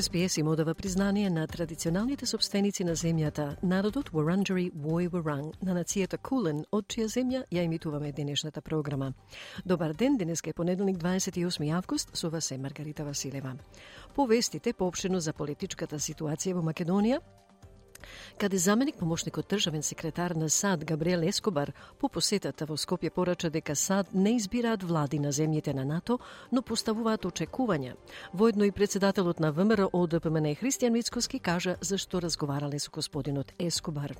СПС им одава признание на традиционалните собственици на земјата, народот Варанджери Вој Варанг, на нацијата Кулен, од чија земја ја имитуваме денешната програма. Добар ден, денеска е понеделник 28 август, со вас е Маргарита Василева. Повестите поопшено за политичката ситуација во Македонија, каде заменик помошникот државен секретар на САД Габриел Ескобар по посетата во Скопје порача дека САД не избираат влади на земјите на НАТО, но поставуваат очекувања. Воедно и председателот на ВМРО ОДПМН Христијан Мицкоски кажа зашто разговарале со господинот Ескобар.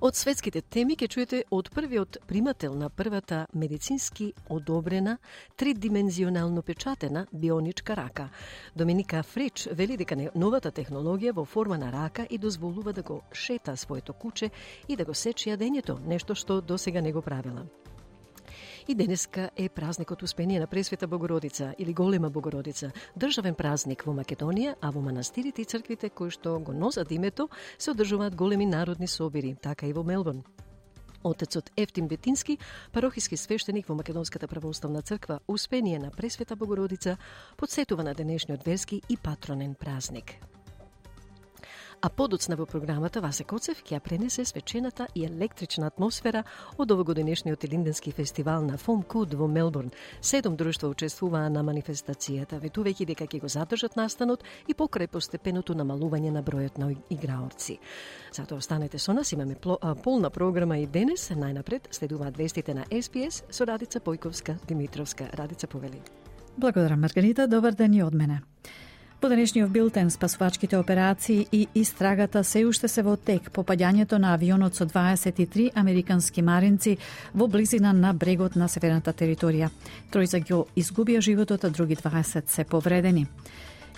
Од светските теми ќе чуете од првиот примател на првата медицински одобрена тридимензионално печатена бионичка рака. Доминика Фрич вели дека новата технологија во форма на рака и дозволува да го шета своето куче и да го сече јадењето, нешто што досега не го правила. И денеска е празникот Успение на Пресвета Богородица или Голема Богородица, државен празник во Македонија, а во манастирите и црквите кои што го носат името се одржуваат големи народни собири, така и во Мелбурн. Отецот Ефтим Бетински, парохиски свештеник во Македонската православна црква Успение на Пресвета Богородица, подсетува на денешниот верски и патронен празник. А подоцна во програмата Васе Коцев ќе ја пренесе свечената и електрична атмосфера од овогодинешниот Илинденски фестивал на Фом Куд во Мелбурн. Седом друштва учествуваа на манифестацијата, ветувајќи дека ќе го задржат настанот и покрај постепеното намалување на бројот на играорци. Затоа останете со нас, имаме полна програма и денес. Најнапред следуваат вестите на СПС со Радица Појковска Димитровска. Радица повели. Благодарам, Маргарита. Добар ден и од мене. По денешниот билтен спасувачките операции и истрагата се уште се во тек по паѓањето на авионот со 23 американски маринци во близина на брегот на северната територија. Тројца ги изгубија животот, а други 20 се повредени.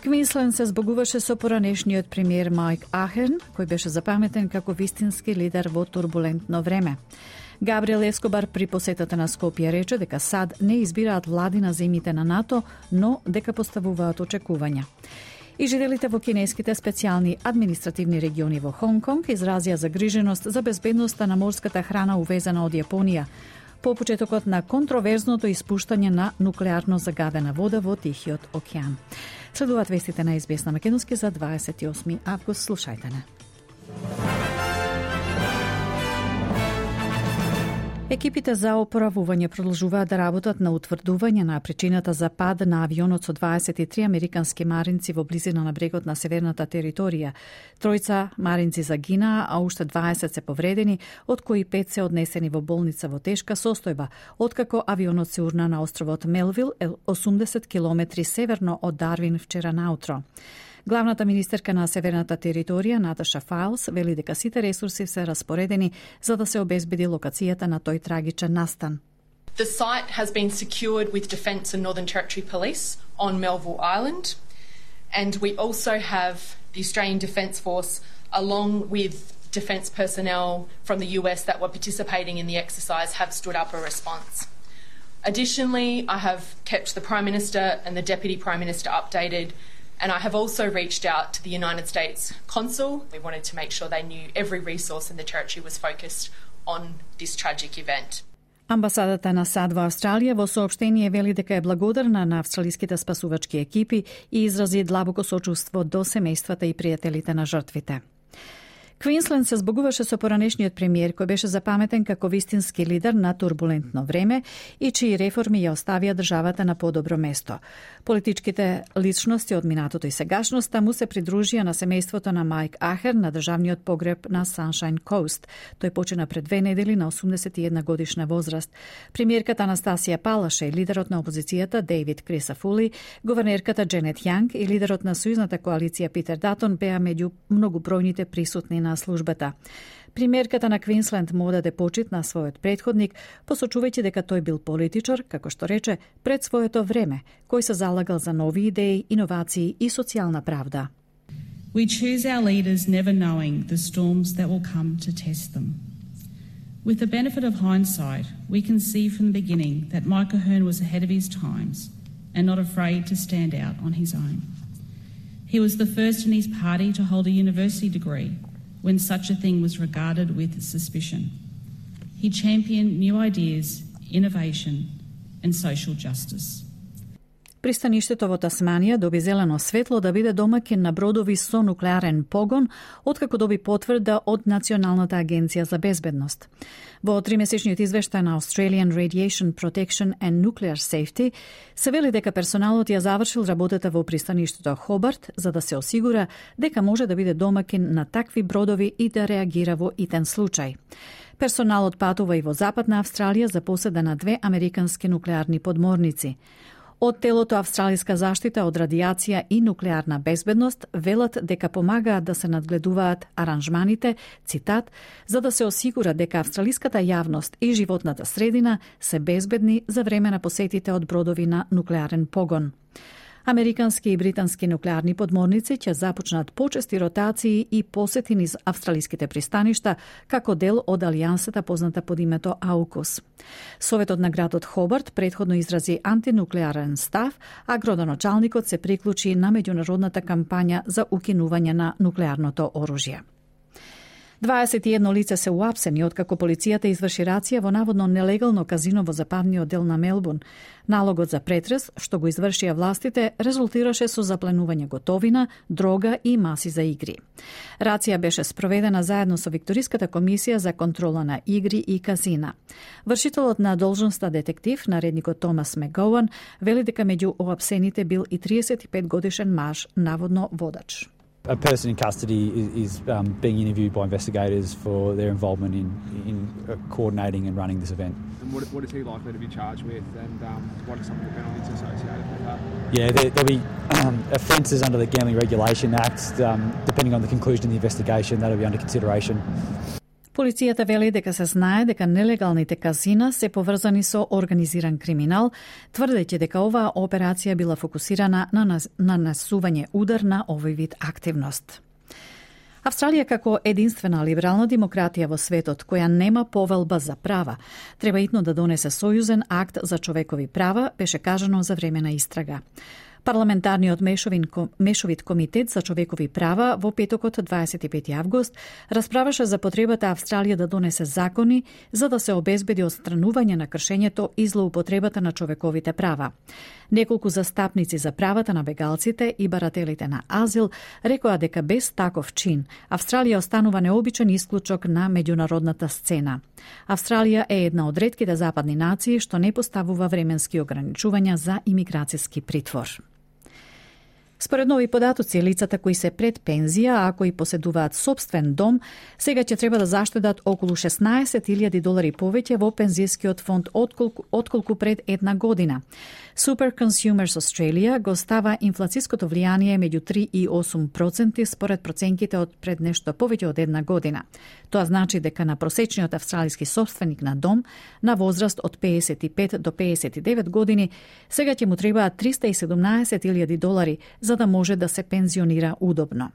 Квинсленд се збогуваше со поранешниот премиер Майк Ахерн, кој беше запаметен како вистински лидер во турбулентно време. Габриел Ескобар при посетата на Скопје рече дека САД не избираат влади на земјите на НАТО, но дека поставуваат очекувања. И жителите во кинеските специјални административни региони во Хонг Конг изразија загриженост за безбедноста на морската храна увезена од Јапонија по почетокот на контроверзното испуштање на нуклеарно загадена вода во Тихиот океан. Следуваат вестите на СБС на Македонски за 28 август. Слушајте не. Екипите за опоравување продолжуваат да работат на утврдување на причината за пад на авионот со 23 американски маринци во близина на брегот на северната територија. Тројца маринци загинаа, а уште 20 се повредени, од кои 5 се однесени во болница во тешка состојба, откако авионот се урна на островот Мелвил, 80 километри северно од Дарвин вчера наутро. Главната министерка на Северната територија, Наташа Фаус вели дека сите ресурси се распоредени за да се обезбеди локацијата на тој трагичен настан. The site has been secured with Defence and Northern Territory Police on Melville Island, and we also have the Australian Defence Force along with defence personnel from the US that were participating in the exercise have stood up a response. Additionally, I have kept the Prime Minister and the Deputy Prime Minister updated And I have also reached out to the United States consul. We wanted to make sure they knew every resource in the territory was focused on this tragic event. Амбасадата на САД во Австралија во сообштение вели дека е благодарна на австралиските спасувачки екипи и изрази длабоко сочувство до семејствата и пријателите на жртвите. Квинсленд се збогуваше со поранешниот премиер кој беше запаметен како вистински лидер на турбулентно време и чии реформи ја оставија државата на подобро место. Политичките личности од минатото и сегашноста му се придружија на семејството на Майк Ахер на државниот погреб на Sunshine Coast. Тој почина пред две недели на 81 годишна возраст. Премиерката Анастасија Палаше и лидерот на опозицијата Дейвид Крисафули, гувернерката Дженет Јанг и лидерот на сојузната коалиција Питер Датон беа меѓу многу бројните присутни на службата. Примерката на Квинсленд му даде почит на својот предходник, посочувајќи дека тој бил политичар, како што рече, пред своето време, кој се залагал за нови идеи, иновации и социјална правда. We choose our leaders never knowing the storms that will come to test them. With the benefit of hindsight, we can see from the beginning that Mike Ahern was ahead of his times and not afraid to stand out on his own. He was the first in his party to hold a university degree when such a thing was regarded with suspicion. He championed new ideas, innovation, and social justice. Пристаништето во Тасманија доби зелено светло да биде домакин на бродови со нуклеарен погон, откако доби потврда од Националната агенција за безбедност. Во тримесечниот извештај на Australian Radiation Protection and Nuclear Safety се вели дека персоналот ја завршил работата во пристаништето Хобарт за да се осигура дека може да биде домакин на такви бродови и да реагира во итен случај. Персоналот патува и во Западна Австралија за поседа на две американски нуклеарни подморници. Од телото Австралиска заштита од радиација и нуклеарна безбедност велат дека помагаат да се надгледуваат аранжманите, цитат, за да се осигура дека австралиската јавност и животната средина се безбедни за време на посетите од бродови на нуклеарен погон. Американски и британски нуклеарни подморници ќе започнат почести ротации и посети низ австралиските пристаништа како дел од алијансата позната под името АУКУС. Советот на градот Хобарт предходно изрази антинуклеарен став, а градоначалникот се приклучи на меѓународната кампања за укинување на нуклеарното оружје. 21 лица се уапсени откако полицијата изврши рација во наводно нелегално казино во западниот дел на Мелбурн. Налогот за претрес, што го извршија властите, резултираше со запленување готовина, дрога и маси за игри. Рација беше спроведена заедно со Викториската комисија за контрола на игри и казина. Вршителот на должноста детектив, наредникот Томас Мегоуан, вели дека меѓу оапсените бил и 35 годишен маж, наводно водач. A person in custody is, is um, being interviewed by investigators for their involvement in, in uh, coordinating and running this event. And what, what is he likely to be charged with, and um, what are some of the penalties associated with that? Yeah, there, will be um, offences under the Gambling Regulation Act. Um, depending on the conclusion of the investigation, that'll be under consideration. Полицијата вели дека се знае дека нелегалните казина се поврзани со организиран криминал, тврдејќи дека оваа операција била фокусирана на нанесување удар на овој вид активност. Австралија како единствена либерална демократија во светот која нема повелба за права, треба итно да донесе сојузен акт за човекови права, беше кажано за време на истрага. Парламентарниот мешовин, мешовит комитет за човекови права во петокот 25 август расправаше за потребата Австралија да донесе закони за да се обезбеди отстранување на кршењето и злоупотребата на човековите права. Неколку застапници за правата на бегалците и барателите на азил рекоа дека без таков чин Австралија останува необичен исклучок на меѓународната сцена. Австралија е една од редките западни нации што не поставува временски ограничувања за имиграцијски притвор. Според нови податоци, лицата кои се пред пензија, а кои поседуваат собствен дом, сега ќе треба да заштедат околу 16.000 долари повеќе во пензијскиот фонд отколку, отколку пред една година. Super Consumers Australia го става инфлациското влијание меѓу 3 и 8% според проценките од пред нешто повеќе од една година. Тоа значи дека на просечниот австралиски собственик на дом на возраст од 55 до 59 години сега ќе му требаат 317.000 долари за да може да се пензионира удобно.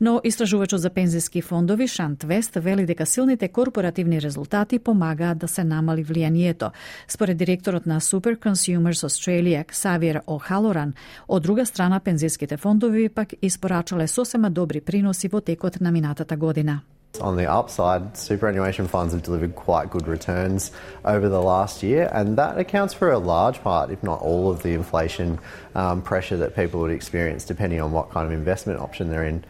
Но истражувачот за пензиски фондови Шант Вест вели дека силните корпоративни резултати помагаат да се намали влијанието. Според директорот на Super Consumers Australia Ксавиер О'Халоран, од друга страна пензиските фондови пак испорачале сосема добри приноси во текот на минатата година. On the upside, superannuation funds have delivered quite good returns over the last year, and that accounts for a large part, if not all, of the inflation um, pressure that people would experience depending on what kind of investment option they're in.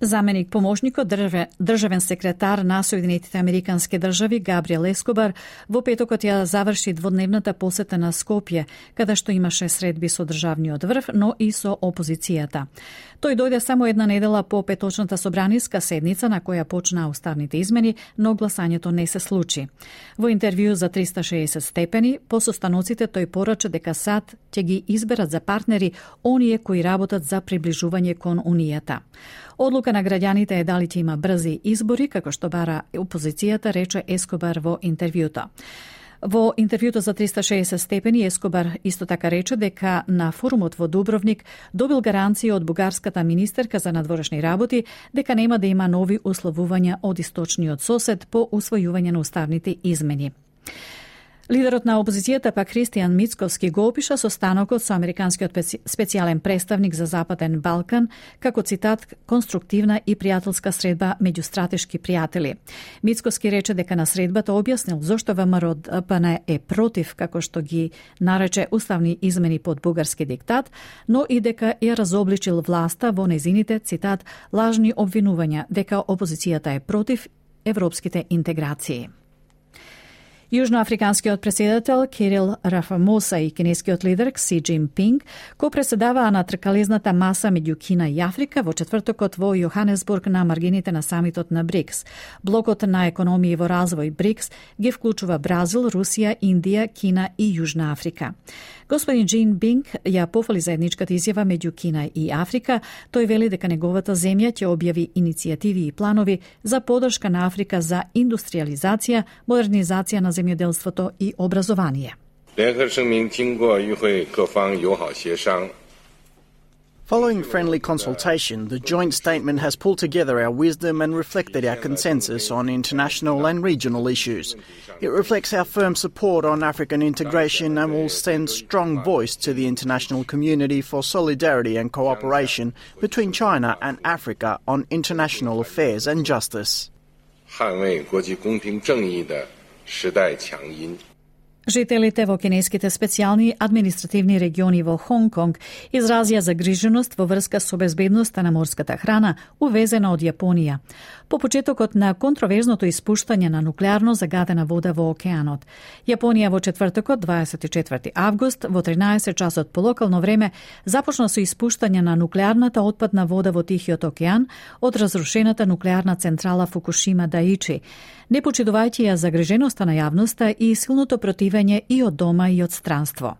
Заменик помошникот државен секретар на Соединетите Американски држави Габриел Ескобар во петокот ја заврши дводневната посета на Скопје, каде што имаше средби со државниот врв, но и со опозицијата. Тој дојде само една недела по петочната собраниска седница на која почнаа уставните измени, но гласањето не се случи. Во интервју за 360 степени, по состаноците тој порача дека САД ќе ги изберат за партнери оние кои работат за приближување кон Унијата. Одлука на граѓаните е дали ќе има брзи избори, како што бара опозицијата, рече Ескобар во интервјуто. Во интервјуто за 360 степени Ескобар исто така рече дека на форумот во Дубровник добил гаранција од бугарската министерка за надворешни работи дека нема да има нови условувања од источниот сосед по усвојување на уставните измени. Лидерот на опозицијата па Кристијан Мицковски го опиша состанокот со американскиот специјален представник за Западен Балкан како цитат конструктивна и пријателска средба меѓу стратешки пријатели. Мицковски рече дека на средбата објаснил зошто ВМРО ДПН е против како што ги нарече уставни измени под бугарски диктат, но и дека ја разобличил власта во незините цитат лажни обвинувања дека опозицијата е против европските интеграции. Јужноафриканскиот преседател Кирил Рафамоса и кинескиот лидер Кси Джинпинг ко преседаваа на тркалезната маса меѓу Кина и Африка во четвртокот во Јоханесбург на маргините на самитот на БРИКС. Блокот на економија во развој БРИКС ги вклучува Бразил, Русија, Индија, Кина и Јужна Африка. Господин Джин Бинг ја пофали заедничката изјава меѓу Кина и Африка. Тој вели дека неговата земја ќе објави иницијативи и планови за подршка на Африка за индустриализација, модернизација на земјоделството и образование. 联合声明经过与会各方友好协商 ，Following friendly consultation, the joint statement has pulled together our wisdom and reflected our consensus on international and regional issues. It reflects our firm support on African integration and will send strong voice to the international community for solidarity and cooperation between China and Africa on international affairs and justice. 捍卫国际公平正义的时代强音。 Жителите во кинеските специјални административни региони во Хонг Конг изразија загриженост во врска со безбедноста на морската храна увезена од Јапонија по почетокот на контроверзното испуштање на нуклеарно загадена вода во океанот. Јапонија во четвртокот 24 август во 13 часот по локално време започна со испуштање на нуклеарната отпадна вода во Тихиот океан од разрушената нуклеарна централа Фукушима Даичи не почитувајќи ја загреженоста на јавноста и силното противење и од дома и од странство.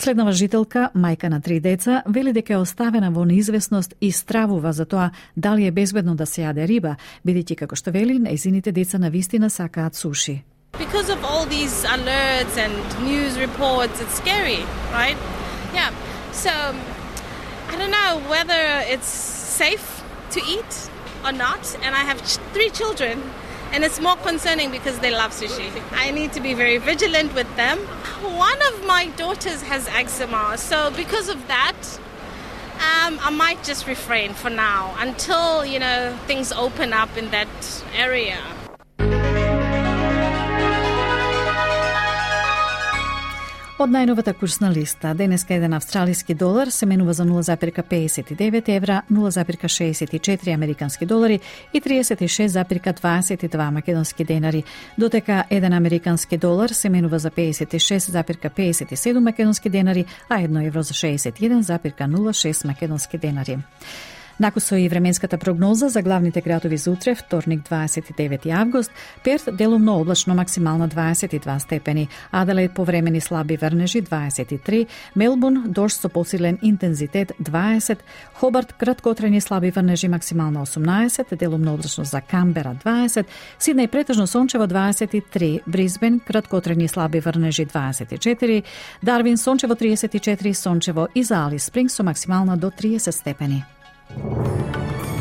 Следнава жителка, мајка на три деца, вели дека е оставена во неизвестност и стравува за тоа дали е безбедно да се јаде риба, бидејќи како што вели, нејзините деца на вистина сакаат суши. Because of all these alerts and news reports, it's scary, right? Yeah. So, I don't know whether it's safe to eat or not, and I have three children. And it's more concerning because they love sushi. I need to be very vigilant with them. One of my daughters has eczema, so because of that, um, I might just refrain for now until you know things open up in that area. Од најновата курсна листа, денеска еден австралиски долар се менува за 0,59 евра, 0,64 американски долари и 36,22 македонски денари, дотека еден американски долар се менува за 56,57 македонски денари, а едно евро за 61,06 македонски денари. Накусо и временската прогноза за главните градови за утре, вторник 29 август, Перт делумно облачно максимално 22 степени, Аделаид повремени слаби врнежи 23, Мелбурн дожд со посилен интензитет 20, Хобарт краткотрени слаби врнежи максимално 18, делумно облачно за Камбера 20, Сиднеј претежно сончево 23, Бризбен краткотрени слаби врнежи 24, Дарвин сончево 34, сончево и за Алис Спринг со максимално до 30 степени. Música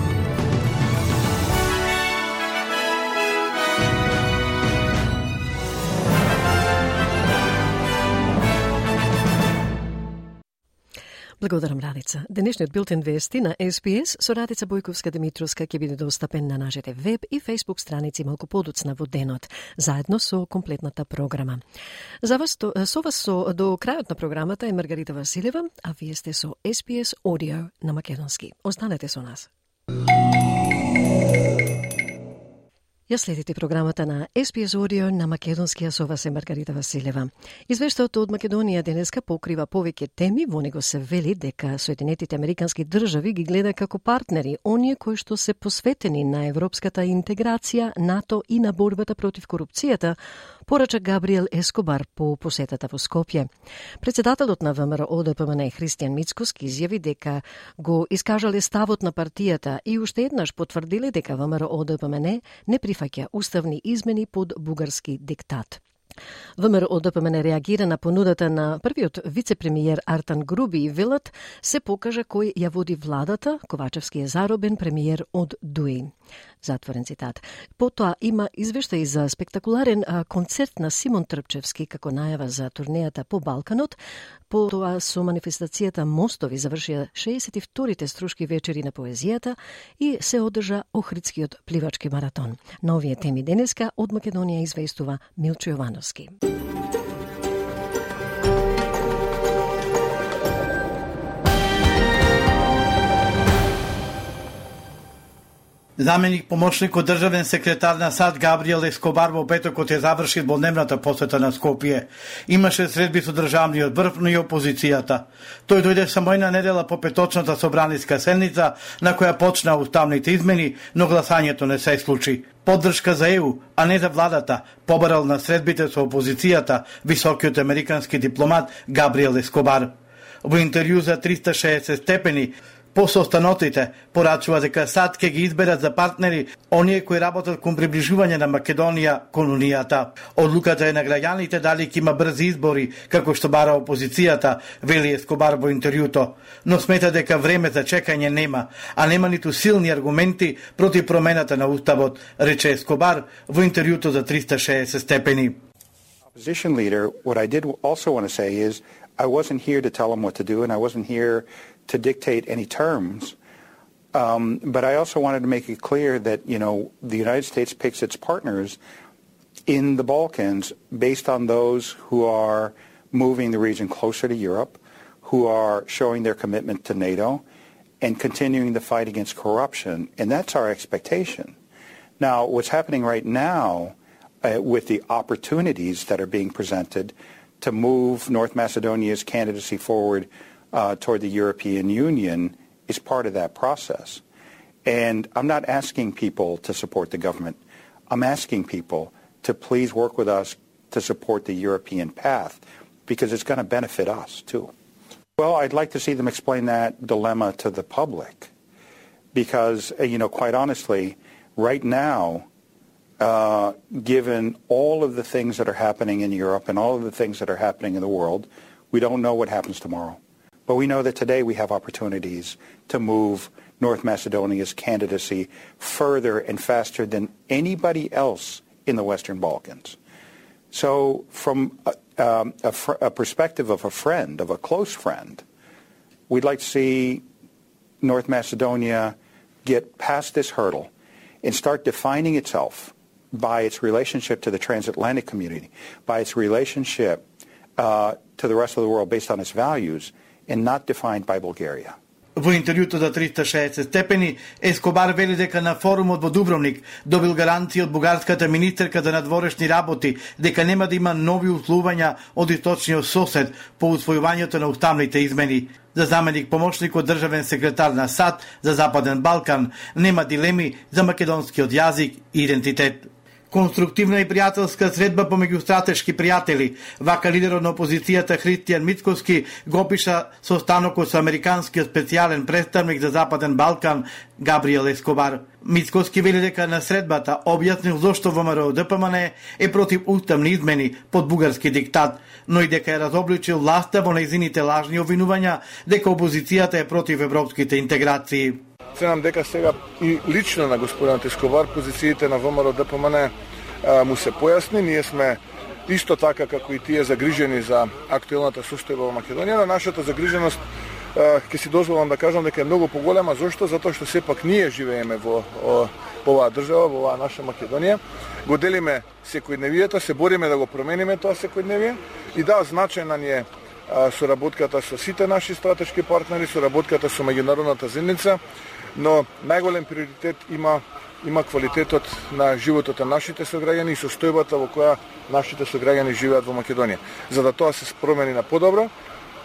Благодарам, Радица. Денешниот билтен вести на СПС со Радица Бојковска Димитровска ќе биде достапен на нашите веб и фейсбук страници малку подоцна во денот, заедно со комплетната програма. За вас, со вас со, до крајот на програмата е Маргарита Василева, а вие сте со СПС Audio на Македонски. Останете со нас. Ја следите програмата на SPS Audio на македонскија со вас е Маргарита Василева. Извештаот од Македонија денеска покрива повеќе теми, во него се вели дека Соединетите Американски држави ги гледа како партнери оние кои што се посветени на европската интеграција, НАТО и на борбата против корупцијата, порача Габриел Ескобар по посетата во Скопје. Председателот на ВМРО ОДПМН Христијан Мицкоски изјави дека го искажале ставот на партијата и уште еднаш потврдиле дека ВМРО ОДПМН не прифаќа уставни измени под бугарски диктат. ВМРО ДПМН реагира на понудата на првиот вице-премиер Артан Груби и велат се покажа кој ја води владата, Ковачевски е заробен премиер од ДУИ. Затворен цитат. Потоа има извештај за спектакуларен концерт на Симон Трпчевски како најава за турнејата по Балканот. Потоа со манифестацијата Мостови завршија 62-тите струшки вечери на поезијата и се одржа Охридскиот пливачки маратон. Новие теми денеска од Македонија известува Милчо Јовановски. Заменик помошник државен секретар на САД Габриел Ескобар во петокот ја заврши дводневната посета на Скопје. Имаше средби со државниот врв, но и опозицијата. Тој дојде само една недела по петочната собраниска седница, на која почна уставните измени, но гласањето не се случи. Поддршка за ЕУ, а не за владата, побарал на средбите со опозицијата високиот американски дипломат Габриел Ескобар. Во интервју за 360 степени, По состанотите порачува дека САД ќе ги изберат за партнери оние кои работат кон приближување на Македонија кон Унијата. Одлуката е на граѓаните дали ќе има брзи избори, како што бара опозицијата, вели Ескобар во интервјуто, но смета дека време за чекање нема, а нема ниту силни аргументи против промената на уставот, рече Ескобар во интервјуто за 360 степени. Opposition leader, what I did also want to say is I wasn't here to tell them what to do and I wasn't here to dictate any terms. Um, but I also wanted to make it clear that, you know, the United States picks its partners in the Balkans based on those who are moving the region closer to Europe, who are showing their commitment to NATO, and continuing the fight against corruption. And that's our expectation. Now, what's happening right now uh, with the opportunities that are being presented to move North Macedonia's candidacy forward uh, toward the European Union is part of that process. And I'm not asking people to support the government. I'm asking people to please work with us to support the European path because it's going to benefit us too. Well, I'd like to see them explain that dilemma to the public because, uh, you know, quite honestly, right now, uh, given all of the things that are happening in Europe and all of the things that are happening in the world, we don't know what happens tomorrow. But we know that today we have opportunities to move North Macedonia's candidacy further and faster than anybody else in the Western Balkans. So from a, um, a, fr- a perspective of a friend, of a close friend, we'd like to see North Macedonia get past this hurdle and start defining itself by its relationship to the transatlantic community, by its relationship uh, to the rest of the world based on its values, and not defined by Bulgaria. Во интервјуто за 360 степени, Ескобар вели дека на форумот во Дубровник добил гаранција од бугарската министерка за надворешни работи дека нема да има нови услувања од источниот сосед по усвојувањето на уставните измени. За заменик помошник од државен секретар на САД за Западен Балкан нема дилеми за македонскиот јазик и идентитет конструктивна и пријателска средба помеѓу стратешки пријатели. Вака лидерот на опозицијата Христијан Мицковски го опиша состанокот со американскиот специјален представник за Западен Балкан Габриел Ескобар. Мицковски вели дека на средбата објаснил зошто ВМРО ДПМН е против уставни измени под бугарски диктат, но и дека е разобличил власта во нејзините лажни обвинувања дека опозицијата е против европските интеграции. Ценам дека сега и лично на господинот Ескобар позициите на ВМРО ДПМН му се појасни. Ние сме исто така како и тие загрижени за актуелната состојба во Македонија, но нашата загриженост ќе си дозволам да кажам дека е многу поголема. Зошто? Затоа што сепак ние живееме во, оваа држава, во оваа наша Македонија. Го делиме секојдневието, се бориме да го промениме тоа секојдневие и да, значајна ни е соработката со сите наши стратешки партнери, соработката со меѓународната заедница, но најголем приоритет има има квалитетот на животот на нашите сограѓани и состојбата во која нашите сограѓани живеат во Македонија. За да тоа се спромени на подобро,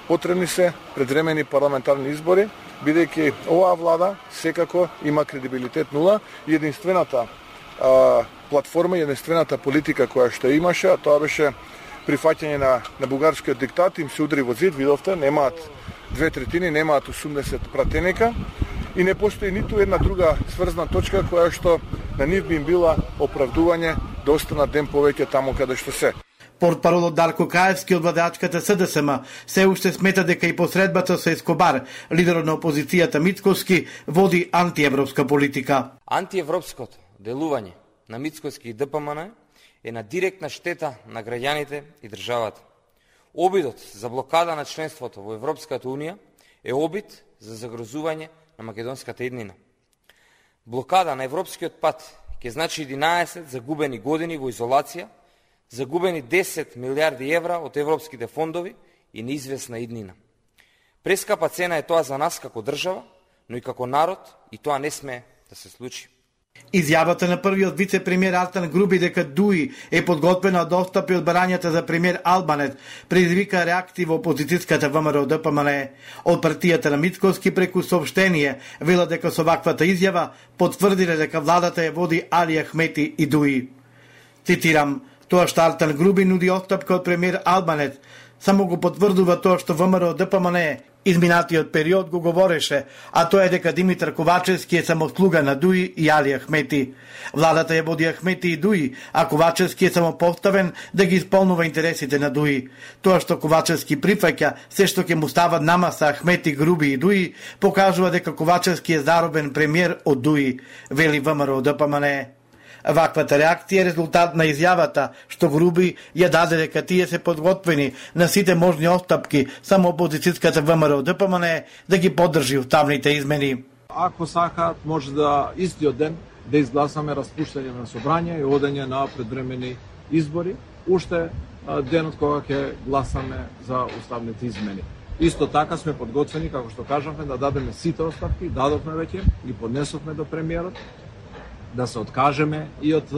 потребни се предремени парламентарни избори, бидејќи оваа влада секако има кредибилитет нула и единствената а, платформа и единствената политика која што имаше, а тоа беше прифаќање на, на бугарскиот диктат, им се удри во зид, видовте, немаат две третини, немаат 80 пратеника, и не постои ниту една друга сврзна точка која што на нив би им била оправдување да останат ден повеќе таму каде што се. Портпаролот Дарко Каевски од владеачката СДСМ се уште смета дека и посредбата со Ескобар, лидерот на опозицијата Мицковски, води антиевропска политика. Антиевропското делување на Мицковски и ДПМН е на директна штета на граѓаните и државата. Обидот за блокада на членството во Европската Унија е обид за загрозување на македонската еднина. Блокада на европскиот пат ќе значи 11 загубени години во изолација, загубени 10 милиарди евра од европските фондови и неизвестна иднина. Прескапа цена е тоа за нас како држава, но и како народ, и тоа не сме да се случи. Изјавата на првиот вице-премиер Артан Груби дека Дуи е подготвена да отстапи од барањата за премиер Албанет предизвика реакти во опозицијската ВМРО ДПМН. Од партијата на Мицковски преку сообштение вела дека со ваквата изјава потврдиле дека владата ја води Алија Хмети и Дуи. Цитирам, тоа што Артан Груби нуди отстапка од премиер Албанет, само го потврдува тоа што ВМРО ДПМН изминатиот период го говореше, а тоа е дека Димитар Ковачевски е само слуга на Дуи и Али Ахмети. Владата ја води Ахмети и Дуи, а Ковачевски е само поставен да ги исполнува интересите на Дуи. Тоа што Ковачевски прифаќа, се што ќе му стават намаса Ахмети, Груби и Дуи, покажува дека Ковачевски е заробен премиер од Дуи, вели ВМРО ДПМН. Ваквата реакција е резултат на изјавата што Груби ја даде дека тие се подготвени на сите можни остапки само опозицијската ВМРО ДПМН да ги поддржи уставните измени. Ако сакаат, може да истиот ден да изгласаме распуштање на собрање и одење на предвремени избори, уште денот кога ќе гласаме за уставните измени. Исто така сме подготвени, како што кажавме, да дадеме сите оставки, дадовме веќе, ги поднесовме до премиерот, да се откажеме и од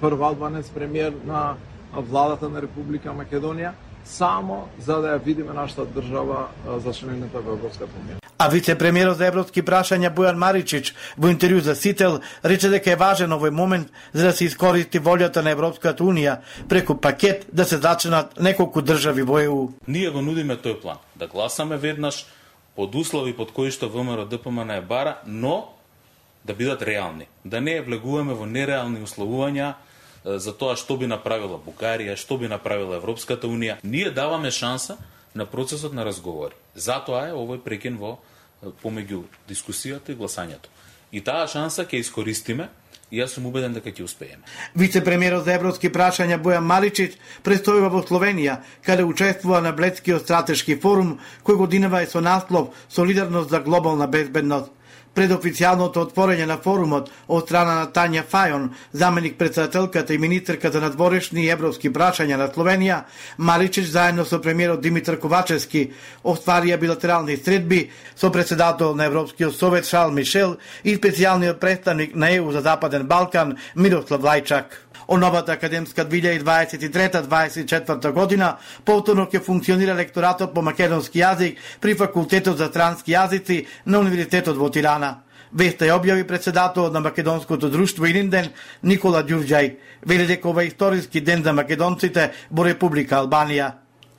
прв албанец премиер на владата на Република Македонија, само за да ја видиме нашата држава за члената во Европската Унија. А вице-премиерот за европски прашања Бојан Маричич во интервју за Сител рече дека е важен овој момент за да се искористи волјата на Европската Унија преку пакет да се зачнат неколку држави во ЕУ. Ние го нудиме тој план, да гласаме веднаш под услови под кои што ВМРО ДПМН е бара, но да бидат реални. Да не влегуваме во нереални условувања за тоа што би направила Бугарија, што би направила Европската Унија. Ние даваме шанса на процесот на разговори. Затоа е овој прекин во помеѓу дискусијата и гласањето. И таа шанса ќе искористиме и јас сум убеден дека ќе успееме. Вице-премиерот за европски прашања Бојан Маличич престојува во Словенија, каде учествува на Блецкиот стратешки форум, кој годинава е со наслов Солидарност за глобална безбедност пред официјалното отворање на форумот од страна на Тања Фајон, заменик председателката и министерката на дворешни и европски прашања на Словенија, Маличич заедно со премиерот Димитар Ковачевски остварија билатерални средби со председател на Европскиот совет Шал Мишел и специјалниот представник на ЕУ за Западен Балкан Мирослав Лајчак. О новата академска 2023-2024 година повторно ќе функционира лекторатот по македонски јазик при факултетот за трански јазици на Универзитетот во Тирана. Веста ја објави председателот на Македонското друштво Илинден Никола Ѓурѓај. Вели дека ова историски ден за македонците во Република Албанија.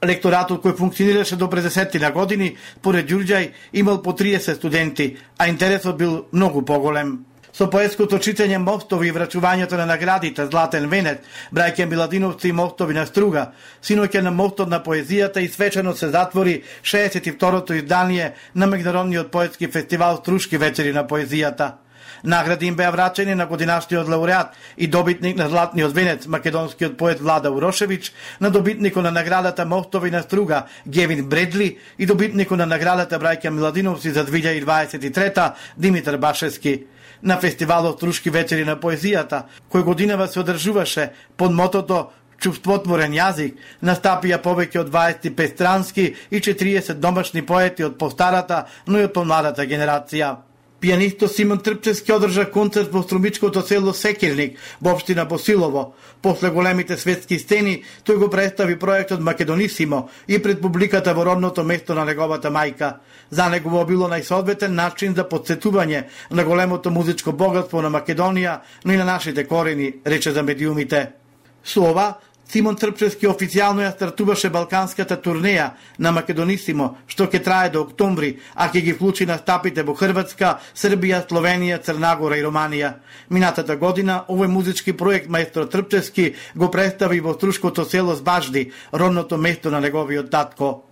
Лекторатот кој функционираше до пред десетина години, поред Ѓурѓај, имал по 30 студенти, а интересот бил многу поголем со поетското читање мостови и врачувањето на наградите Златен Венет, браќа Миладиновци и мостови на Струга, синоќа на мостот на поезијата и свечено се затвори 62-то издание на Меѓународниот поетски фестивал Струшки вечери на поезијата. Награди им беа врачени на годинашниот лауреат и добитник на Златниот венец, македонскиот поет Влада Урошевич, на добитникот на наградата Мостови на Струга, Гевин Бредли и добитникот на наградата Брајка Миладиновци за 2023 Димитар Башевски на фестивалот Рушки вечери на поезијата, кој годинава се одржуваше под мотото чувствотворен јазик, настапија повеќе од 25 странски и 40 домашни поети од постарата, но и од помладата генерација. Пијанисто Симон Трпчевски одржа концерт во струмичкото село Секирник во општина Босилово. После големите светски стени, тој го представи проектот Македонисимо и пред публиката во родното место на неговата мајка. За него било најсоодветен начин за подсетување на големото музичко богатство на Македонија, но и на нашите корени, рече за медиумите. Со ова, Симон Трпчевски официјално ја стартуваше балканската турнеја на Македонисимо, што ќе трае до октомври, а ќе ги вклучи на стапите во Хрватска, Србија, Словенија, Црнагора и Романија. Минатата година овој музички проект маестро Трпчевски го представи во Струшкото село Збажди, родното место на неговиот татко.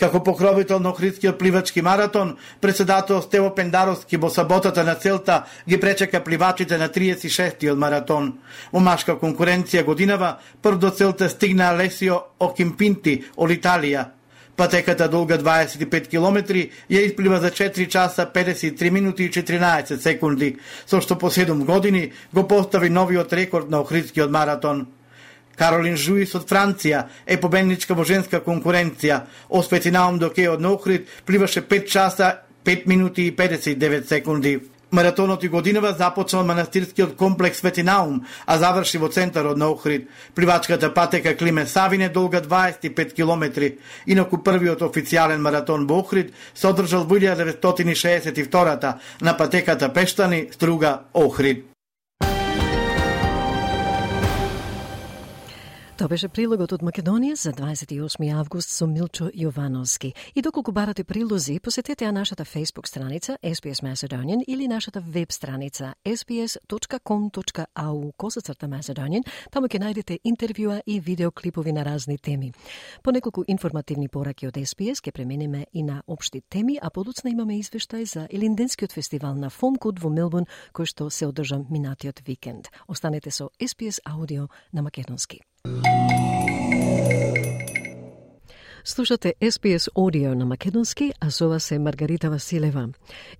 Како покровител на Охридскиот пливачки маратон, председател Стево Пендаровски во саботата на целта ги пречека пливачите на 36-тиот маратон. Во машка конкуренција годинава, прв до целта стигна Алесио Окимпинти од Италија. Патеката долга 25 километри ја исплива за 4 часа 53 минути и 14 секунди, со што по 7 години го постави новиот рекорд на Охридскиот маратон. Каролин Жуис од Франција е победничка во женска конкуренција. Осветинаум до Кео на пливаше 5 часа 5 минути и 59 секунди. Маратонот и годинава започна од манастирскиот комплекс Светинаум, а заврши во центарот на Охрид. Пливачката патека Климе Савине долга 25 километри. Инаку првиот официјален маратон во Охрид се одржал во 1962 на патеката Пештани, Струга, Охрид. Тоа беше прилогот од Македонија за 28 август со Милчо Јовановски. И доколку барате прилози, посетете ја нашата Facebook страница SPS Macedonian или нашата веб страница sps.com.au косацрта Macedonian. Таму ќе најдете интервјуа и видеоклипови на разни теми. По неколку информативни пораки од SPS ќе преминеме и на обшти теми, а подоцна имаме извештај за Елинденскиот фестивал на Фомкуд во Мелбурн, кој што се одржа минатиот викенд. Останете со SPS Аудио на македонски. Слушате SPS Audio на македонски, а со се Маргарита Василева.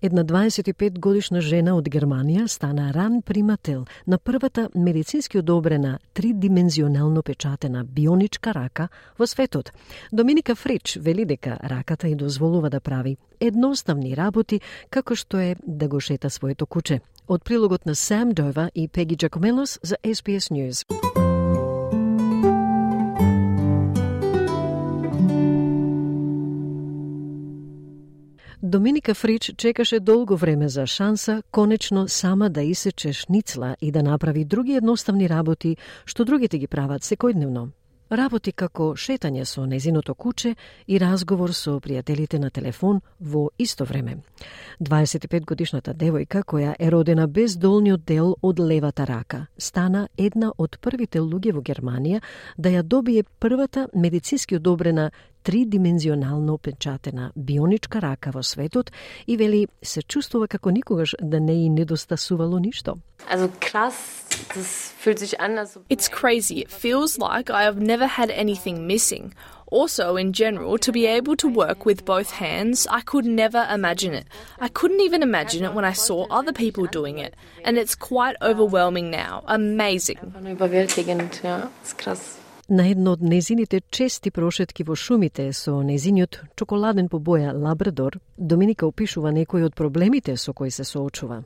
Една 25 годишна жена од Германија стана ран примател на првата медицински одобрена тридимензионално печатена бионичка рака во светот. Доминика Фрич вели дека раката и дозволува да прави едноставни работи како што е да го шета своето куче. Од прилогот на Сам Дова и Пеги Джакомелос за SPS News. Доминика Фрич чекаше долго време за шанса конечно сама да исече шницла и да направи други едноставни работи што другите ги прават секојдневно. Работи како шетање со незиното куче и разговор со пријателите на телефон во исто време. 25 годишната девојка која е родена без долниот дел од левата рака, стана една од првите луѓе во Германија да ја добие првата медицински одобрена тридимензионално печатена бионичка рака во светот и вели се чувствува како никогаш да не и недостасувало ништо. It's crazy. It feels like I have never had anything missing. Also, in general, to be able to work with both hands, I could never imagine it. I couldn't even imagine it when I saw other people doing it. And it's quite overwhelming now. Amazing. На едно од незините чести прошетки во шумите со незиниот чоколаден по боја лабрадор, Доминика опишува некои од проблемите со кои се соочува.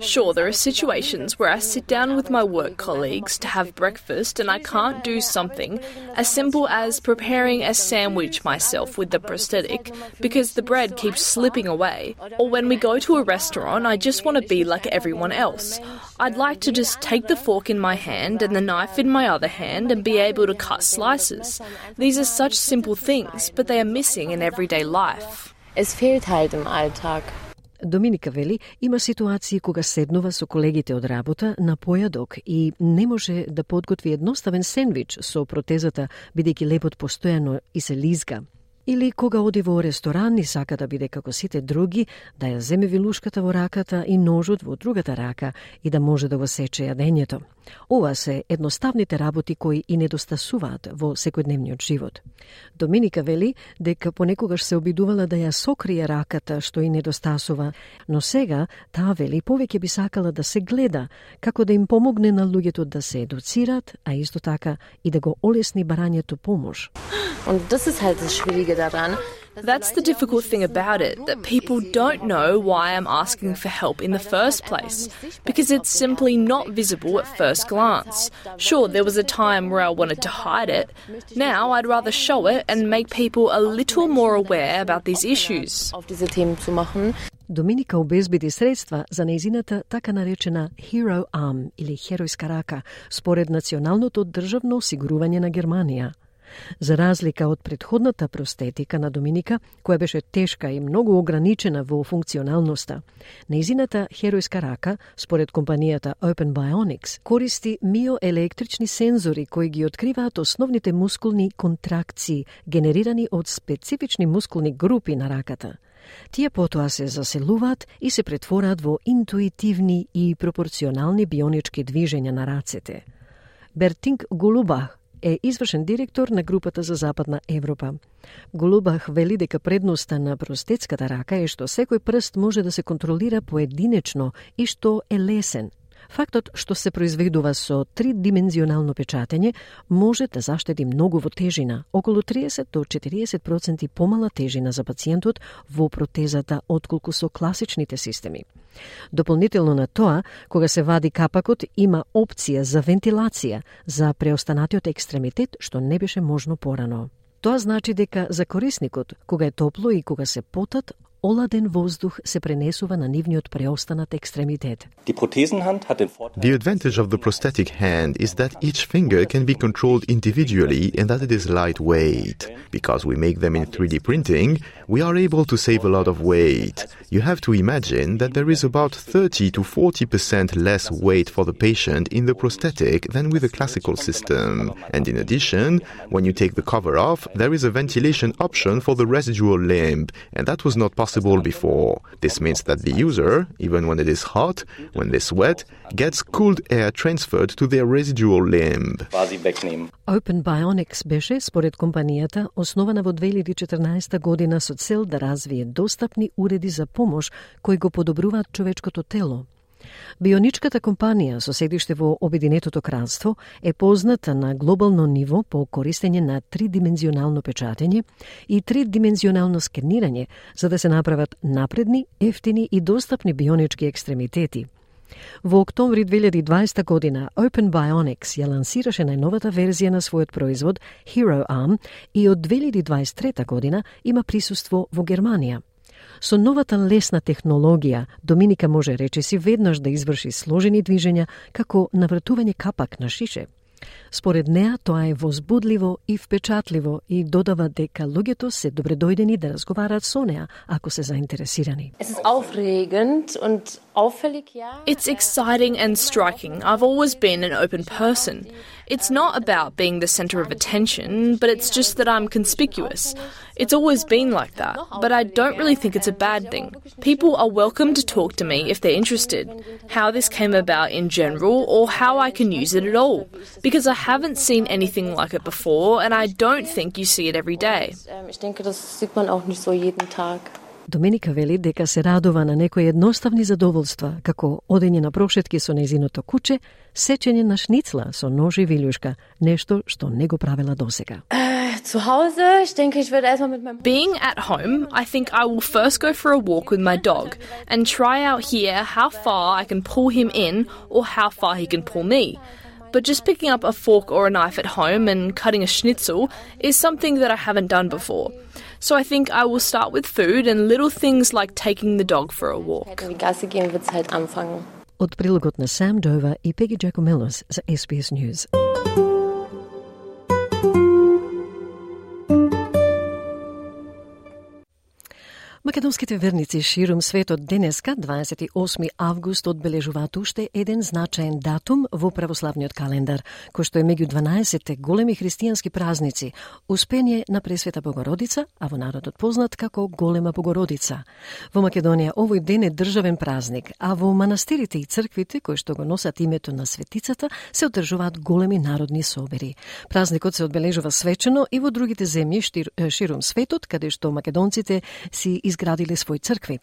Sure, there are situations where I sit down with my work colleagues to have breakfast and I can't do something as simple as preparing a sandwich myself with the prosthetic because the bread keeps slipping away. Or when we go to a restaurant, I just want to be like everyone else. I'd like to just take the fork in my hand and the knife in my other hand and be able to cut slices. These are such simple things, but they are missing in everyday life. Es fehlt halt im Alltag. Доминика вели, има ситуации кога седнува со колегите од работа на појадок и не може да подготви едноставен сендвич со протезата, бидејќи лепот постојано и се лизга. Или кога оди во ресторан и сака да биде како сите други, да ја земе вилушката во раката и ножот во другата рака и да може да го сече јадењето. Ова се едноставните работи кои и недостасуваат во секојдневниот живот. Доминика вели дека понекогаш се обидувала да ја сокрие раката што и недостасува, но сега таа вели повеќе би сакала да се гледа како да им помогне на луѓето да се едуцират, а исто така и да го олесни барањето помош. Und das ist halt das Schwierige daran, That's the difficult thing about it, that people don't know why I'm asking for help in the first place, because it's simply not visible at first glance. Sure, there was a time where I wanted to hide it. Now I'd rather show it and make people a little more aware about these issues. Доминика обезбеди средства за нејзината така наречена Hero Arm или херојска рака, според Националното државно осигурување на Германија. За разлика од предходната простетика на Доминика, која беше тешка и многу ограничена во функционалноста, нејзината херојска рака, според компанијата Open Bionics, користи миоелектрични сензори кои ги откриваат основните мускулни контракции генерирани од специфични мускулни групи на раката. Тие потоа се заселуваат и се претвораат во интуитивни и пропорционални бионички движења на рацете. Бертинг Голубах е извршен директор на групата за Западна Европа. Голубах вели дека предноста на простецката рака е што секој прст може да се контролира поединечно и што е лесен. Фактот што се произведува со тридимензионално печатење може да заштеди многу во тежина, околу 30 до 40% помала тежина за пациентот во протезата отколку со класичните системи. Дополнително на тоа, кога се вади капакот, има опција за вентилација за преостанатиот екстремитет што не беше можно порано. Тоа значи дека за корисникот, кога е топло и кога се потат, оладен воздух се пренесува на нивниот преостанат екстремитет. The advantage of the prosthetic hand is that each finger can be controlled individually and that it is lightweight. Because we make them in 3D printing, we are able to save a lot of weight. You have to imagine that there is about 30 to 40% less weight for the patient in the prosthetic than with a classical system. And in addition, when you take the cover off, there is a ventilation option for the residual limb, and that was not possible before. This means that the user, even when it is hot, when they sweat, gets cooled air transferred to their residual limb. Open Bionics беше, според компанијата, основана во 2014 година со цел да развие достапни уреди за помош кои го подобруваат човечкото тело. Бионичката компанија со седиште во Обединетото кралство е позната на глобално ниво по користење на тридимензионално печатење и тридимензионално скенирање за да се направат напредни, ефтини и достапни бионички екстремитети – Во октомври 2020 година Open Bionics ја лансираше најновата верзија на својот производ Hero Arm и од 2023 година има присуство во Германија. Со новата лесна технологија, Доминика може речеси веднаш да изврши сложени движења како навратување капак на шише – Според неа тоа е возбудливо и впечатливо и додава дека луѓето се добредојдени да разговараат со неа ако се заинтересирани. It's exciting and striking. I've always been an open person. It's not about being the center of attention, but it's just that I'm conspicuous. It's always been like that, but I don't really think it's a bad thing. People are welcome to talk to me if they're interested, how this came about in general, or how I can use it at all, because I haven't seen anything like it before, and I don't think you see it every day. Доминика вели дека се радува на некои едноставни задоволства, како одење на прошетки со незиното куче, сечење на шницла со нож и вилјушка, нешто што не го правела досега. Being at home, I think I will first go for a walk with my dog and try out here how far I can pull him in or how far he can pull me. But just picking up a fork or a knife at home and cutting a schnitzel is something that I haven't done before. So I think I will start with food and little things like taking the dog for a walk. Od Sam Dover i Peggy Giacomelos za SBS News. Македонските верници ширум светот денеска, 28 август, одбележуваат уште еден значаен датум во православниот календар, кој што е меѓу 12 големи христијански празници, успение на Пресвета Богородица, а во народот познат како Голема Богородица. Во Македонија овој ден е државен празник, а во манастирите и црквите кои што го носат името на светицата се одржуваат големи народни собери. Празникот се одбележува свечено и во другите земји ширум светот, каде што македонците си изградиле своји цркви.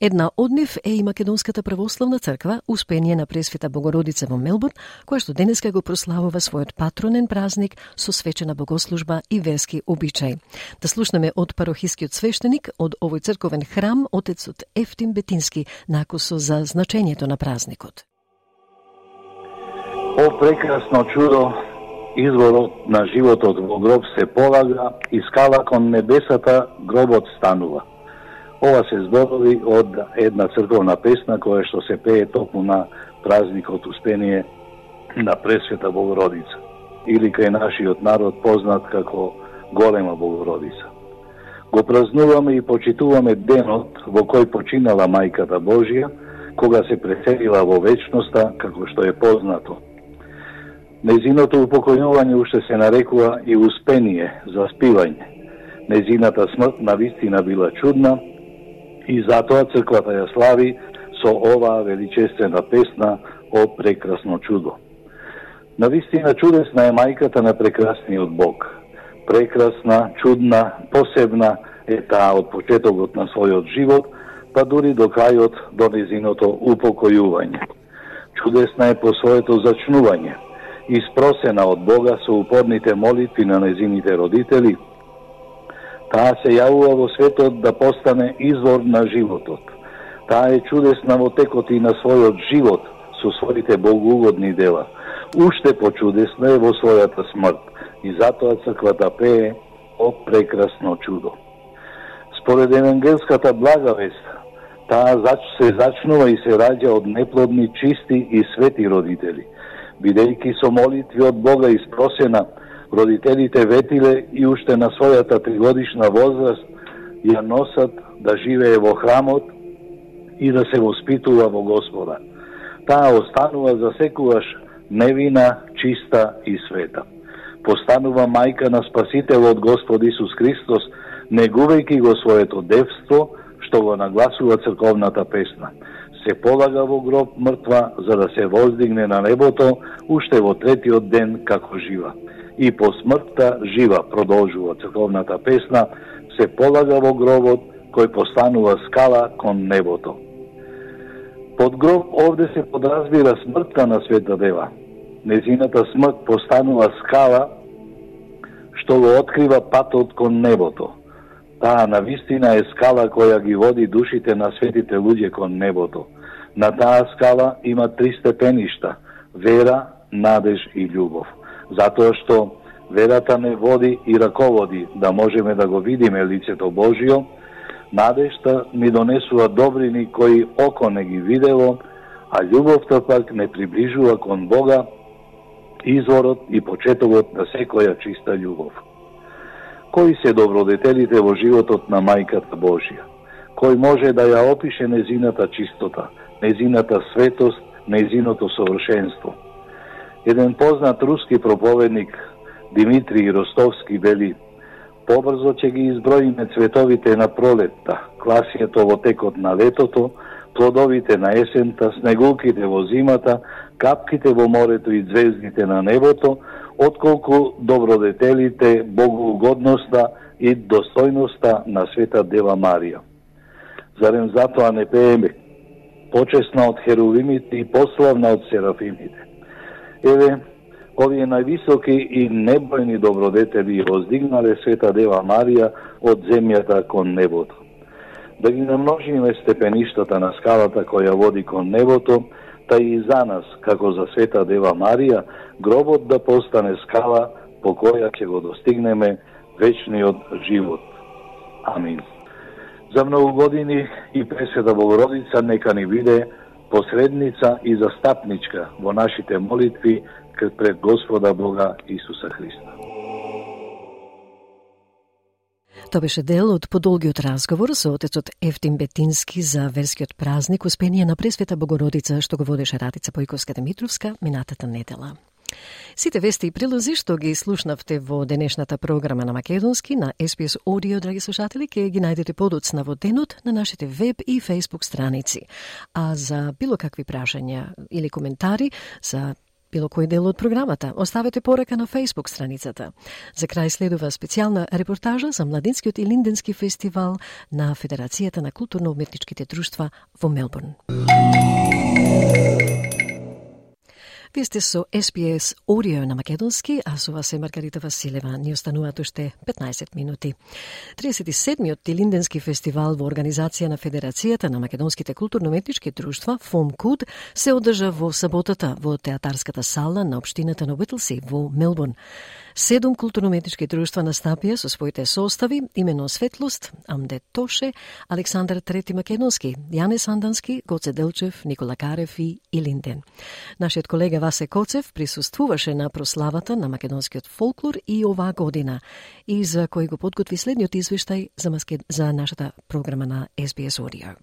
Една од нив е и Македонската православна црква Успение на Пресвета Богородица во Мелбурн, која што денеска го прославува својот патронен празник со свечена богослужба и верски обичај. Да слушнеме од парохискиот свештеник од овој црковен храм отецот Ефтим Бетински накусо за значењето на празникот. О прекрасно чудо, изворот на животот во гроб се полага и скала кон небесата гробот станува. Ова се зборови од една црковна песна која што се пее токму на празникот Успение на Пресвета Богородица или кај нашиот народ познат како Голема Богородица. Го празнуваме и почитуваме денот во кој починала Мајката Божија, кога се преселила во вечноста, како што е познато – Незиното упокојување уште се нарекува и успение за спивање. Незината смрт на вистина била чудна и затоа црквата ја слави со оваа величествена песна о прекрасно чудо. На вистина чудесна е мајката на прекрасниот Бог. Прекрасна, чудна, посебна е таа од почетокот на својот живот, па дури до крајот до незиното упокојување. Чудесна е по своето зачнување – испросена од Бога со упорните молитви на незините родители, таа се јавува во светот да постане извор на животот. Таа е чудесна во текот и на својот живот со своите богоугодни дела. Уште почудесна е во својата смрт и затоа црквата пее о прекрасно чудо. Според евангелската благавест, таа се зачнува и се раѓа од неплодни, чисти и свети родители – бидејќи со молитви од Бога испросена, родителите ветиле и уште на својата тригодишна возраст ја носат да живее во храмот и да се воспитува во Господа. Таа останува за секуваш невина, чиста и света. Постанува мајка на Спасителот Господ Исус Христос, негувајќи го своето девство, што го нагласува црковната песна се полага во гроб мртва за да се воздигне на небото уште во третиот ден како жива. И по смртта жива, продолжува црковната песна, се полага во гробот кој постанува скала кон небото. Под гроб овде се подразбира смртта на Света Дева. Незината смрт постанува скала што го открива патот кон небото. Таа на вистина е скала која ги води душите на светите луѓе кон небото. На таа скала има три степеништа – вера, надеж и љубов. Затоа што верата не води и раководи да можеме да го видиме лицето Божио, надежта ми донесува добрини кои око не ги видело, а љубовта пак не приближува кон Бога, изворот и почетокот на секоја чиста љубов. Кои се добродетелите во животот на Мајката Божија? Кој може да ја опише незината чистота, незината светост, незиното совршенство? Еден познат руски проповедник Димитрий Ростовски вели Побрзо ќе ги изброиме цветовите на пролетта, класијето во текот на летото, плодовите на есента, снегулките во зимата, капките во морето и звездите на небото, отколку добродетелите, богоугодноста и достојноста на света Дева Марија. Зарем затоа не пееме, почесна од херувимите и пославна од серафимите. Еве, овие највисоки и небојни добродетели воздигнале света Дева Марија од земјата кон небото. Да ги намножиме степеништата на скалата која води кон небото, та и за нас, како за света Дева Марија, гробот да постане скала по која ќе го достигнеме вечниот живот. Амин. За многу години и Пресвета Богородица нека ни биде посредница и застапничка во нашите молитви пред Господа Бога Исуса Христа. Тоа беше дел од подолгиот разговор со отецот Ефтим Бетински за верскиот празник Успение на Пресвета Богородица што го водеше Радица Појковска Димитровска минатата недела. Сите вести и прилози што ги слушнавте во денешната програма на Македонски на SPS Audio, драги слушатели, ќе ги најдете подоцна во денот на нашите веб и Facebook страници. А за било какви прашања или коментари за било кој дел од програмата, оставете порака на Facebook страницата. За крај следува специјална репортажа за Младинскиот и Линденски фестивал на Федерацијата на културно-уметничките друштва во Мелбурн. Вие сте со SPS Audio на Македонски, а со вас е Маргарита Василева. Ни остануваат уште 15 минути. 37-миот Тилинденски фестивал во организација на Федерацијата на македонските културно-метнички друштва ФОМКУД се одржа во саботата во театарската сала на општината на Уитлси во Мелбурн. Седум културно-метички друштва настапија со своите состави, имено Светлост, Амде Тоше, Александар Трети Македонски, Јане Сандански, Гоце Делчев, Никола Карев и Илинден. Нашиот колега Васе Коцев присуствуваше на прославата на македонскиот фолклор и оваа година и за кој го подготви следниот извештај за, за нашата програма на SBS Audio.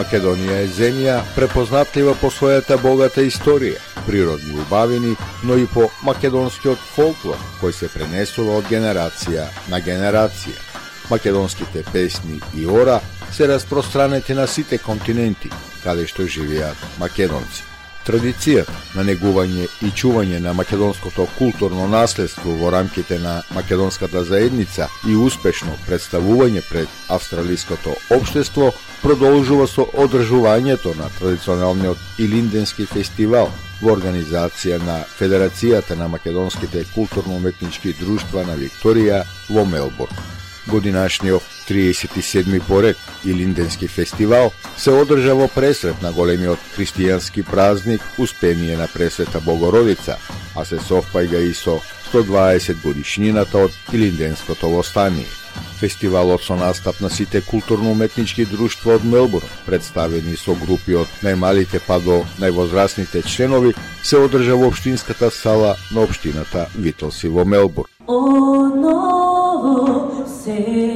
Македонија е земја препознатлива по својата богата историја, природни убавини, но и по македонскиот фолклор, кој се пренесува од генерација на генерација. Македонските песни и ора се распространети на сите континенти, каде што живеат македонци. Традицијата на негување и чување на македонското културно наследство во рамките на македонската заедница и успешно представување пред австралиското општество продолжува со одржувањето на традиционалниот Илинденски фестивал во организација на Федерацијата на македонските културно-уметнички друштва на Викторија во Мелбурн годинашниот 37 поред Илинденски фестивал се одржа во пресрет на големиот христијански празник Успение на Пресвета Богородица, а се совпаѓа и со 120 годишнината од Илинденското востание. Фестивалот со настап на сите културно-уметнички друштва од Мелбурн, представени со групи од најмалите па до највозрастните членови, се одржа во Обштинската сала на Обштината Витолси во Мелбурн. Оново се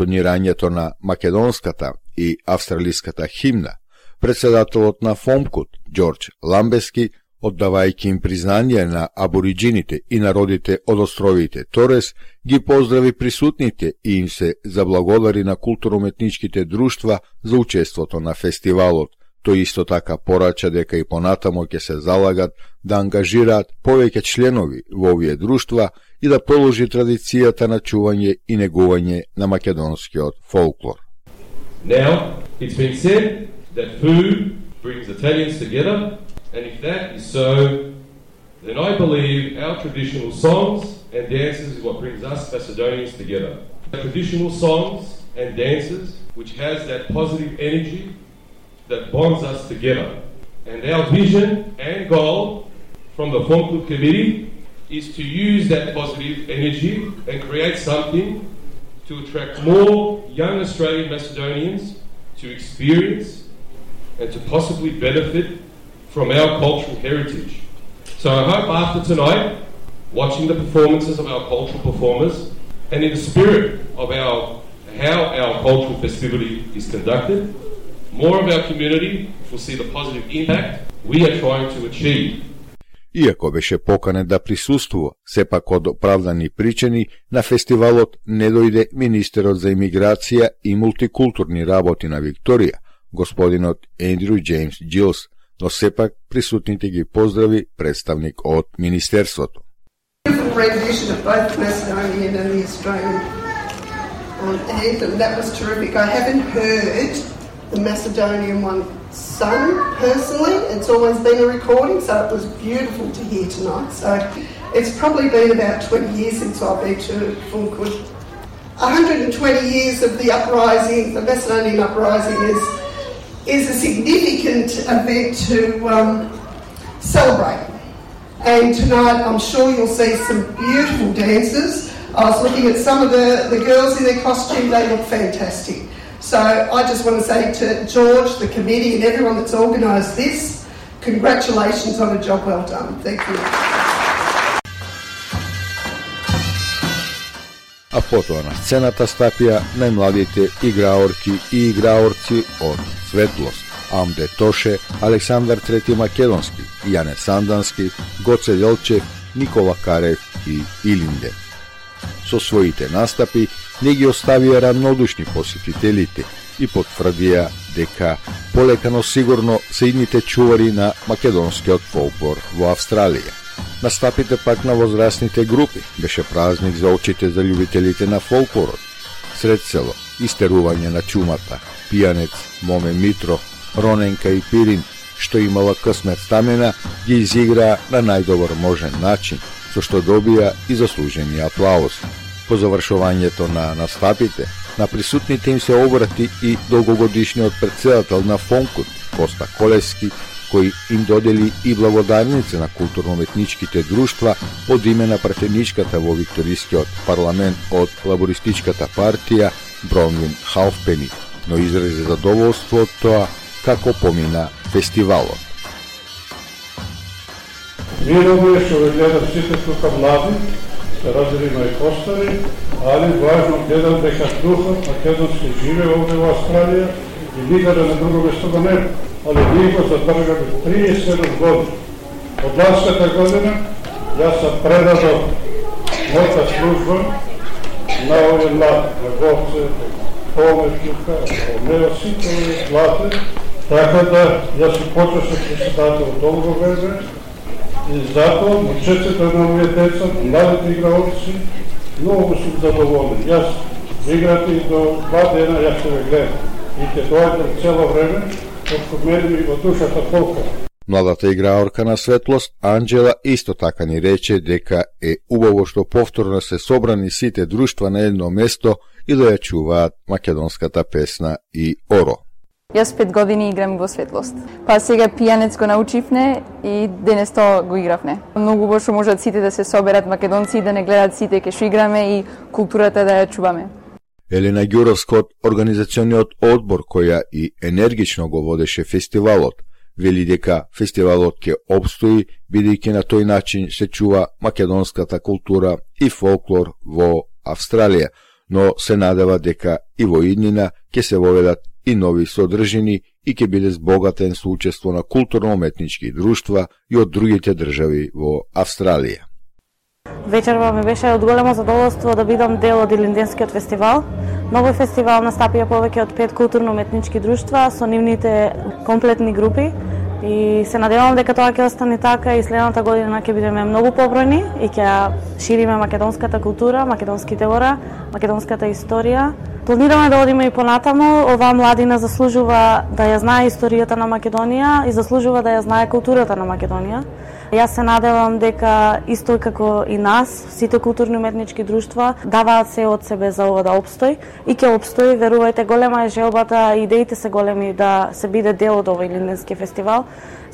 интонирањето на македонската и австралиската химна, председателот на Фомкот, Ѓорџ Ламбески, оддавајќи им признание на абориджините и народите од островите Торес, ги поздрави присутните и им се заблагодари на културно-уметничките друштва за учеството на фестивалот. Тој исто така порача дека и понатамо ќе се залагат да ангажираат повеќе членови во овие друштва i da položi tradicijata na čuvanje i na makedonski folklor. Now, it's been said that food brings Italians together, and if that is so, then I believe our traditional songs and dances is what brings us Macedonians together. Our traditional songs and dances, which has that positive energy that bonds us together. And our vision and goal from the Film Committee is to use that positive energy and create something to attract more young Australian Macedonians to experience and to possibly benefit from our cultural heritage. So I hope after tonight, watching the performances of our cultural performers and in the spirit of our how our cultural festivity is conducted, more of our community will see the positive impact we are trying to achieve Иако беше поканен да присуствува, сепак од оправдани причини, на фестивалот не дојде министерот за имиграција и мултикултурни работи на Викторија, господинот Ендрю Джеймс Джилс, но сепак присутните ги поздрави представник од Министерството. Anthem. That was terrific. I haven't heard the Macedonian one sung personally. It's always been a recording, so it was beautiful to hear tonight. So it's probably been about 20 years since I've been to Funkwood. 120 years of the uprising, the Macedonian uprising, is is a significant event to um, celebrate. And tonight, I'm sure you'll see some beautiful dances. I was looking at some of the, the girls in their costume, they look fantastic. So I just want to say to George, the committee, and everyone that's organised this, congratulations on a job well done. Thank you. A potovana scenata stakija najmladite igraorki i igraorci od Svetlost, Amde Toše, Aleksandar III. Makedonski, Jane Sandanski, Goce Jelčev, Nikola Karev i Ilinde. Sosvojite nastapi не ги оставија равнодушни посетителите и потврдија дека полекано сигурно се идните чувари на македонскиот фолклор во Австралија. Настапите пак на возрастните групи беше празник за очите за љубителите на фолклорот. Сред село, истерување на чумата, пијанец, Моме Митро, Роненка и Пирин, што имала късмет стамена, ги изигра на најдобар можен начин, со што добија и заслужени аплауз. По завршувањето на настапите, на присутните им се обрати и долгогодишниот председател на Фонкут, Коста Колески, кој им додели и благодарници на културно-уметничките друштва под име на пратеничката во Викторискиот парламент од лабористичката партија Бронвин Халфпени, но изрази задоволство од тоа како помина фестивалот. Вие е што ве гледам сите тука млади, се разделиме и постари, али важно гледам дека духот македонски живе овде во Австралија и никаде на друго место го нема Али ние го задржаме 37 години. Од ласката година јас sam предадов мојата служба на овие млади, на Говце, Помешнука, Омео, сите овие млади, така да јас се почесен председател долго време и затоа момчеците на овие деца, младите играоци, многу сум задоволен. Јас играте и до два дена јас ќе ве гледам. И ќе дојдам цело време ми во душата полка. Младата играорка на светлост, Анджела, исто така ни рече дека е убаво што повторно се собрани сите друштва на едно место и да ја чуваат македонската песна и оро. Јас пет години играм во светлост. Па сега пијанец го научивне и денес тоа го игравне. Многу бошо можат сите да се соберат македонци и да не гледат сите ке што играме и културата да ја чуваме. Елена Ѓуровска од Организациониот одбор која и енергично го водеше фестивалот, вели дека фестивалот ќе обстои бидејќи на тој начин се чува македонската култура и фолклор во Австралија, но се надева дека и во иднина ќе се воведат и нови содржини и ќе биде збогатен со учество на културно-уметнички друштва и од другите држави во Австралија. Вечерва ми беше од големо задоволство да бидам дел од Илинденскиот фестивал. Новој фестивал настапија повеќе од пет културно-уметнички друштва со нивните комплетни групи и се надевам дека тоа ќе остане така и следната година ќе бидеме многу побројни и ќе шириме македонската култура, македонските ора, македонската историја. Планираме да одиме и понатаму, оваа младина заслужува да ја знае историјата на Македонија и заслужува да ја знае културата на Македонија. Јас се надевам дека исто како и нас, сите културни уметнички друштва даваат се од себе за ова да обстои и ќе обстои, верувајте, голема е желбата, идеите се големи да се биде дел од овој Линденски фестивал.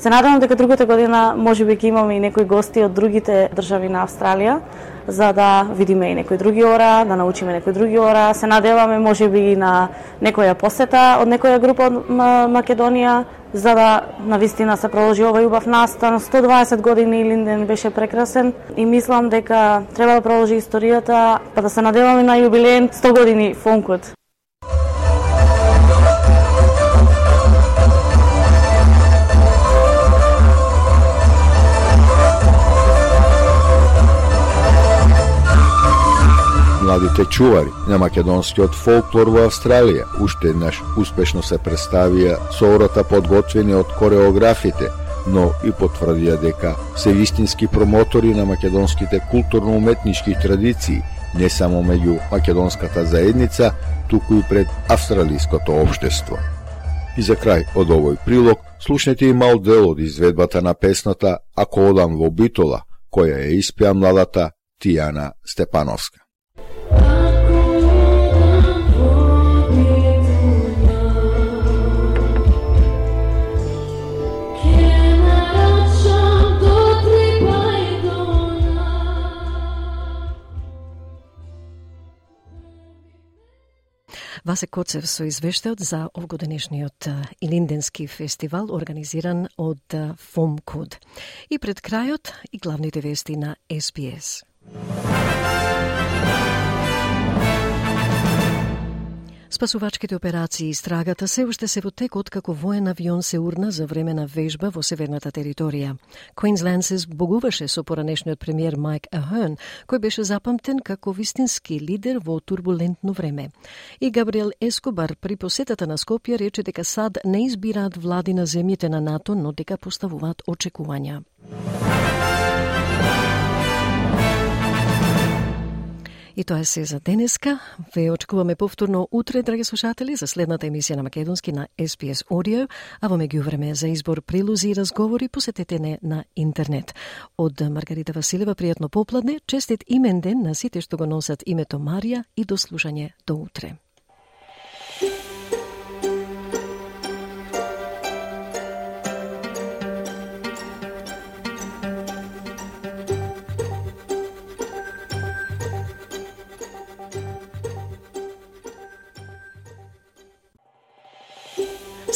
Се надевам дека другата година можеби ќе имаме и некои гости од другите држави на Австралија за да видиме и некои други ора, да научиме некои други ора. Се надеваме можеби и на некоја посета од некоја група од Македонија, за да вистина се продолжи овој убав настан. 120 години Линден беше прекрасен и мислам дека треба да продолжи историјата, па да се надеваме на јубилеен 100 години фонкот. Младите чувари на македонскиот фолклор во Австралија уште еднаш успешно се представија со ората подготвени од кореографите, но и потврдија дека се вистински промотори на македонските културно-уметнички традиции, не само меѓу македонската заедница, туку и пред австралиското општество. И за крај од овој прилог, слушнете и мал дел од изведбата на песната Ако одам во Битола, која е испеа младата Тијана Степановска. Васе Коцев со извештајот за овгоденешниот Илинденски фестивал организиран од ФОМКОД. И пред крајот и главните вести на СПС. Спасувачките операции и страгата се уште се во текот како воен авион се урна за време на вежба во северната територија. Квинсленд се збогуваше со поранешниот премиер Майк Ахерн, кој беше запамтен како вистински лидер во турбулентно време. И Габриел Ескобар при посетата на Скопје рече дека САД не избираат влади на земјите на НАТО, но дека поставуваат очекувања. И тоа е се за денеска. Ве очекуваме повторно утре, драги слушатели, за следната емисија на Македонски на SPS Audio, а во меѓувреме за избор прилози и разговори посетете не на интернет. Од Маргарита Василева пријатно попладне, честит имен ден на сите што го носат името Марија и до слушање до утре.